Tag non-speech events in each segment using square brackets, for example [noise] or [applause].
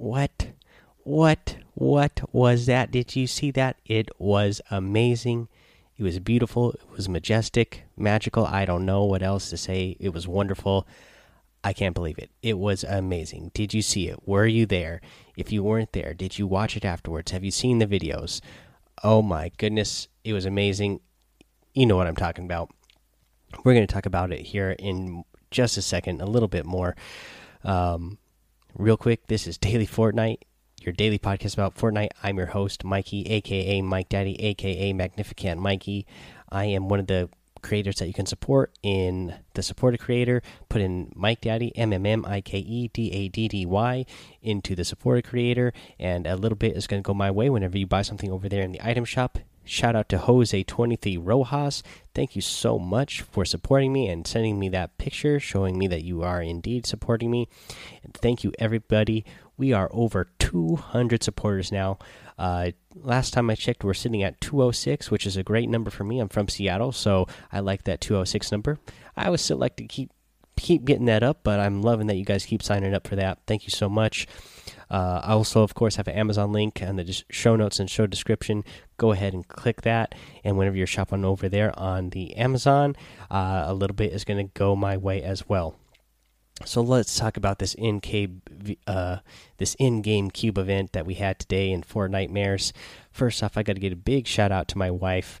what? What? What was that? Did you see that? It was amazing. It was beautiful. It was majestic, magical. I don't know what else to say. It was wonderful. I can't believe it. It was amazing. Did you see it? Were you there? If you weren't there, did you watch it afterwards? Have you seen the videos? Oh my goodness, it was amazing. You know what I'm talking about. We're going to talk about it here in just a second, a little bit more. Um, real quick, this is Daily Fortnite, your daily podcast about Fortnite. I'm your host, Mikey, aka Mike Daddy, aka Magnificent Mikey. I am one of the creators that you can support in the supported creator. Put in Mike Daddy, M M M I K E D A D D Y, into the supported creator, and a little bit is going to go my way whenever you buy something over there in the item shop. Shout out to Jose23 Rojas. Thank you so much for supporting me and sending me that picture, showing me that you are indeed supporting me. And thank you, everybody. We are over 200 supporters now. Uh, last time I checked, we're sitting at 206, which is a great number for me. I'm from Seattle, so I like that 206 number. I always still like to keep keep getting that up, but I'm loving that you guys keep signing up for that. Thank you so much. Uh, I also, of course, have an Amazon link and the show notes and show description. Go ahead and click that. And whenever you're shopping over there on the Amazon, uh, a little bit is going to go my way as well. So let's talk about this in uh, this in-game cube event that we had today in Fortnite matches. First off, I got to get a big shout out to my wife.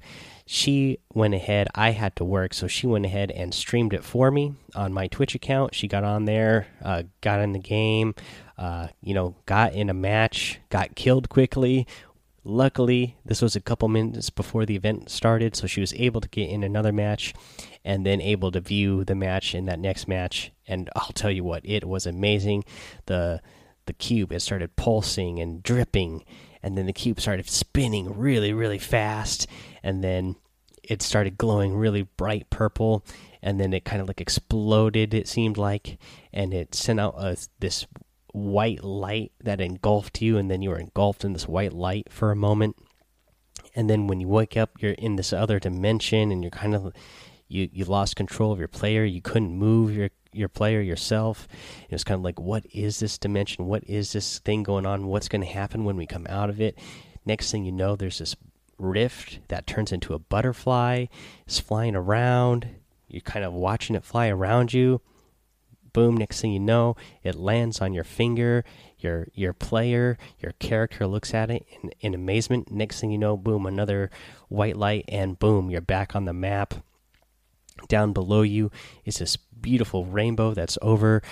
She went ahead. I had to work, so she went ahead and streamed it for me on my Twitch account. She got on there, uh, got in the game, uh, you know, got in a match, got killed quickly. Luckily, this was a couple minutes before the event started, so she was able to get in another match and then able to view the match in that next match. And I'll tell you what, it was amazing. The the cube it started pulsing and dripping, and then the cube started spinning really, really fast, and then it started glowing really bright purple, and then it kind of like exploded. It seemed like, and it sent out a, this white light that engulfed you, and then you were engulfed in this white light for a moment. And then when you wake up, you're in this other dimension, and you're kind of you you lost control of your player. You couldn't move your your player yourself. It was kind of like, what is this dimension? What is this thing going on? What's going to happen when we come out of it? Next thing you know, there's this rift that turns into a butterfly. It's flying around. You're kind of watching it fly around you. Boom! Next thing you know, it lands on your finger. Your your player, your character looks at it in, in amazement. Next thing you know, boom! Another white light, and boom! You're back on the map down below you is this beautiful rainbow that's over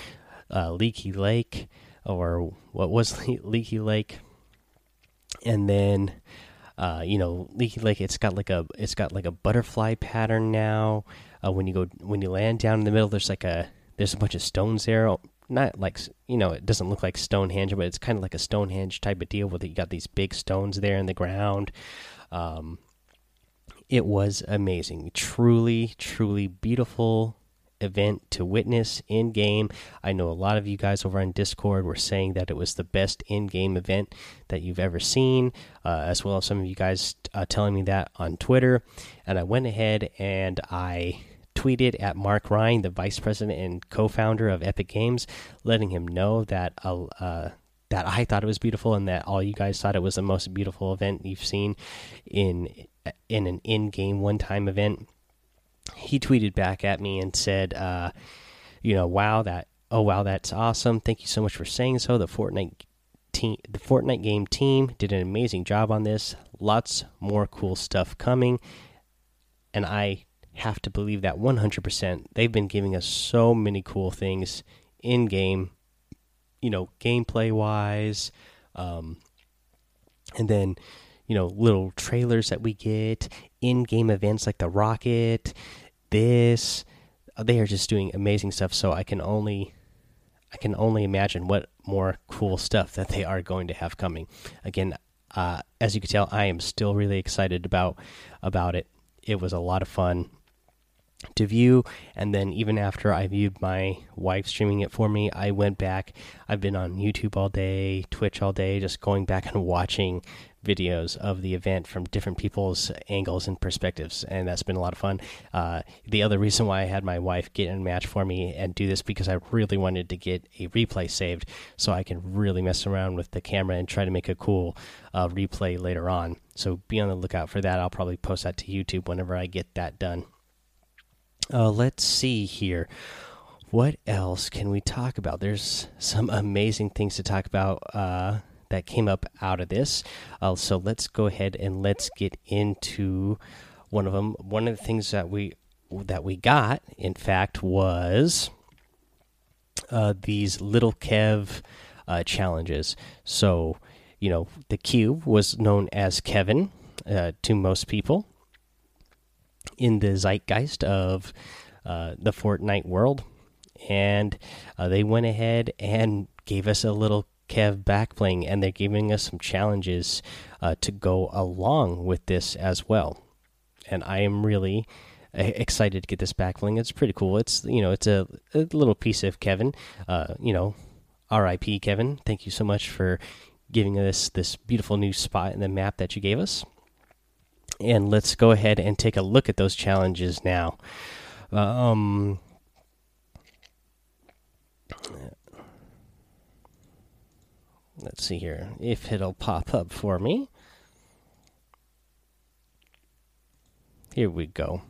uh, Leaky Lake, or what was [laughs] Leaky Lake, and then uh, you know Lake. It's got like a it's got like a butterfly pattern now. Uh, when you go when you land down in the middle, there's like a there's a bunch of stones there. Not like you know, it doesn't look like Stonehenge, but it's kind of like a Stonehenge type of deal. Where you got these big stones there in the ground. Um, it was amazing. Truly, truly beautiful event to witness in game. I know a lot of you guys over on Discord were saying that it was the best in game event that you've ever seen, uh, as well as some of you guys uh, telling me that on Twitter. And I went ahead and I tweeted at Mark Rein, the vice president and co founder of Epic Games, letting him know that. Uh, uh, that I thought it was beautiful, and that all you guys thought it was the most beautiful event you've seen in in an in-game one-time event. He tweeted back at me and said, uh, "You know, wow, that oh wow, that's awesome. Thank you so much for saying so. The Fortnite team, the Fortnite game team did an amazing job on this. Lots more cool stuff coming, and I have to believe that 100%. They've been giving us so many cool things in game, you know, gameplay wise, um, and then you know little trailers that we get in-game events like the rocket this uh, they are just doing amazing stuff so i can only i can only imagine what more cool stuff that they are going to have coming. Again uh, as you can tell i am still really excited about about it. It was a lot of fun to view and then even after i viewed my wife streaming it for me i went back i've been on youtube all day twitch all day just going back and watching videos of the event from different people's angles and perspectives, and that's been a lot of fun. Uh, the other reason why I had my wife get in a match for me and do this because I really wanted to get a replay saved so I can really mess around with the camera and try to make a cool uh, replay later on. So be on the lookout for that. I'll probably post that to YouTube whenever I get that done. Uh, let's see here. What else can we talk about? There's some amazing things to talk about uh, that came up out of this. Uh, so let's go ahead and let's get into one of them. One of the things that we that we got, in fact, was uh, these little Kev uh, challenges. So you know, the cube was known as Kevin uh, to most people in the zeitgeist of uh, the Fortnite world, and uh, they went ahead and gave us a little Kev back bling, and they're giving us some challenges uh, to go along with this as well. And I am really uh, excited to get this back bling. It's pretty cool. It's you know, it's a, a little piece of Kevin. Uh, you know, R.I.P. Kevin. Thank you so much for giving us this beautiful new spot in the map that you gave us. And let's go ahead and take a look at those challenges now. Um, let's see here if it'll pop up for me. Here we go.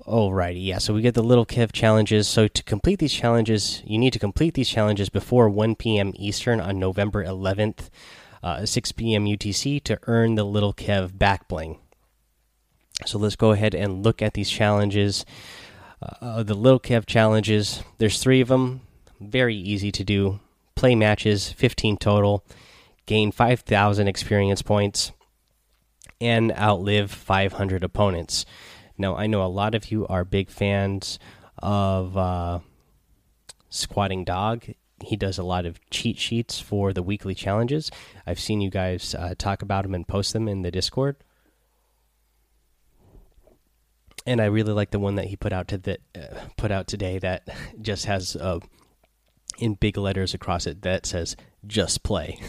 Alrighty, yeah. So we get the little Kev challenges. So to complete these challenges, you need to complete these challenges before 1 p.m. Eastern on November 11th, uh, 6 p.m. UTC to earn the little Kev back bling. So let's go ahead and look at these challenges. Uh, the little Kev challenges. There's three of them. Very easy to do. Play matches, 15 total. Gain 5,000 experience points, and outlive 500 opponents. Now, I know a lot of you are big fans of uh, Squatting Dog. He does a lot of cheat sheets for the weekly challenges. I've seen you guys uh, talk about them and post them in the Discord. And I really like the one that he put out to the uh, put out today that [laughs] just has uh, in big letters across it that says "Just play."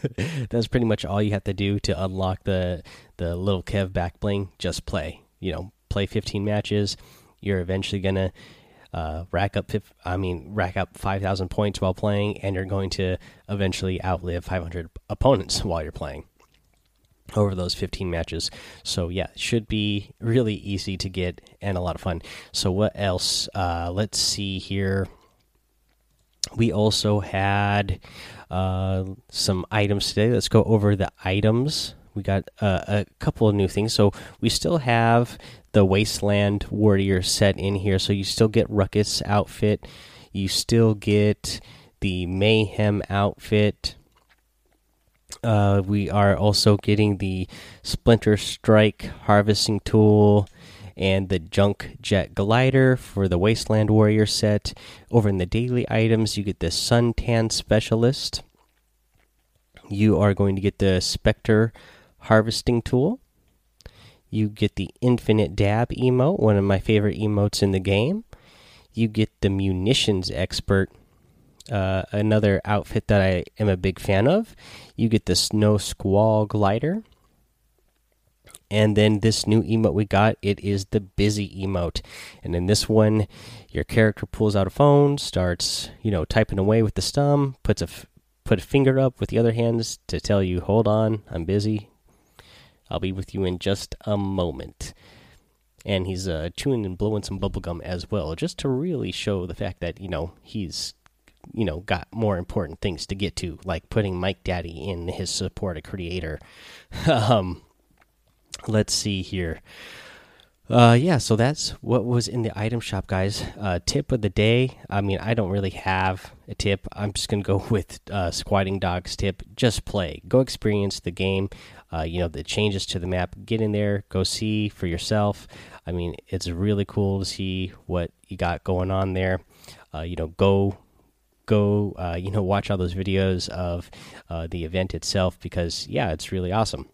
[laughs] That's pretty much all you have to do to unlock the the little Kev back bling. Just play. You know, play 15 matches, you're eventually gonna uh, rack up. I mean, rack up 5,000 points while playing, and you're going to eventually outlive 500 opponents while you're playing over those 15 matches. So yeah, should be really easy to get and a lot of fun. So what else? Uh, let's see here. We also had uh, some items today. Let's go over the items. We got uh, a couple of new things. So we still have the Wasteland Warrior set in here. So you still get Ruckus outfit, you still get the Mayhem outfit. Uh, we are also getting the Splinter Strike harvesting tool and the Junk Jet glider for the Wasteland Warrior set. Over in the daily items, you get the Suntan Specialist. You are going to get the Spectre harvesting tool you get the infinite dab emote, one of my favorite emotes in the game. You get the munitions expert, uh, another outfit that I am a big fan of. You get the snow squall glider. And then this new emote we got, it is the busy emote. And in this one, your character pulls out a phone, starts, you know, typing away with the stum, puts a put a finger up with the other hands to tell you, "Hold on, I'm busy. I'll be with you in just a moment. And he's uh, chewing and blowing some bubblegum as well, just to really show the fact that, you know, he's, you know, got more important things to get to, like putting Mike Daddy in his support a creator. [laughs] um, let's see here. Uh, yeah, so that's what was in the item shop, guys. Uh, tip of the day. I mean, I don't really have a tip. I'm just gonna go [laughs] with uh, Squatting Dog's tip. Just play. Go experience the game uh, you know the changes to the map get in there go see for yourself i mean it's really cool to see what you got going on there uh, you know go go uh, you know watch all those videos of uh, the event itself because yeah it's really awesome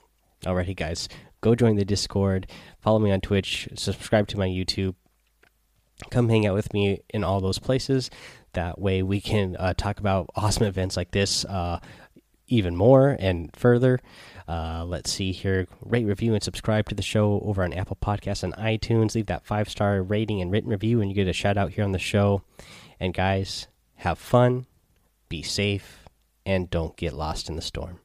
alrighty guys go join the discord follow me on twitch subscribe to my youtube come hang out with me in all those places that way we can uh, talk about awesome events like this uh, even more and further. Uh, let's see here. Rate, review, and subscribe to the show over on Apple Podcasts and iTunes. Leave that five star rating and written review, and you get a shout out here on the show. And guys, have fun, be safe, and don't get lost in the storm.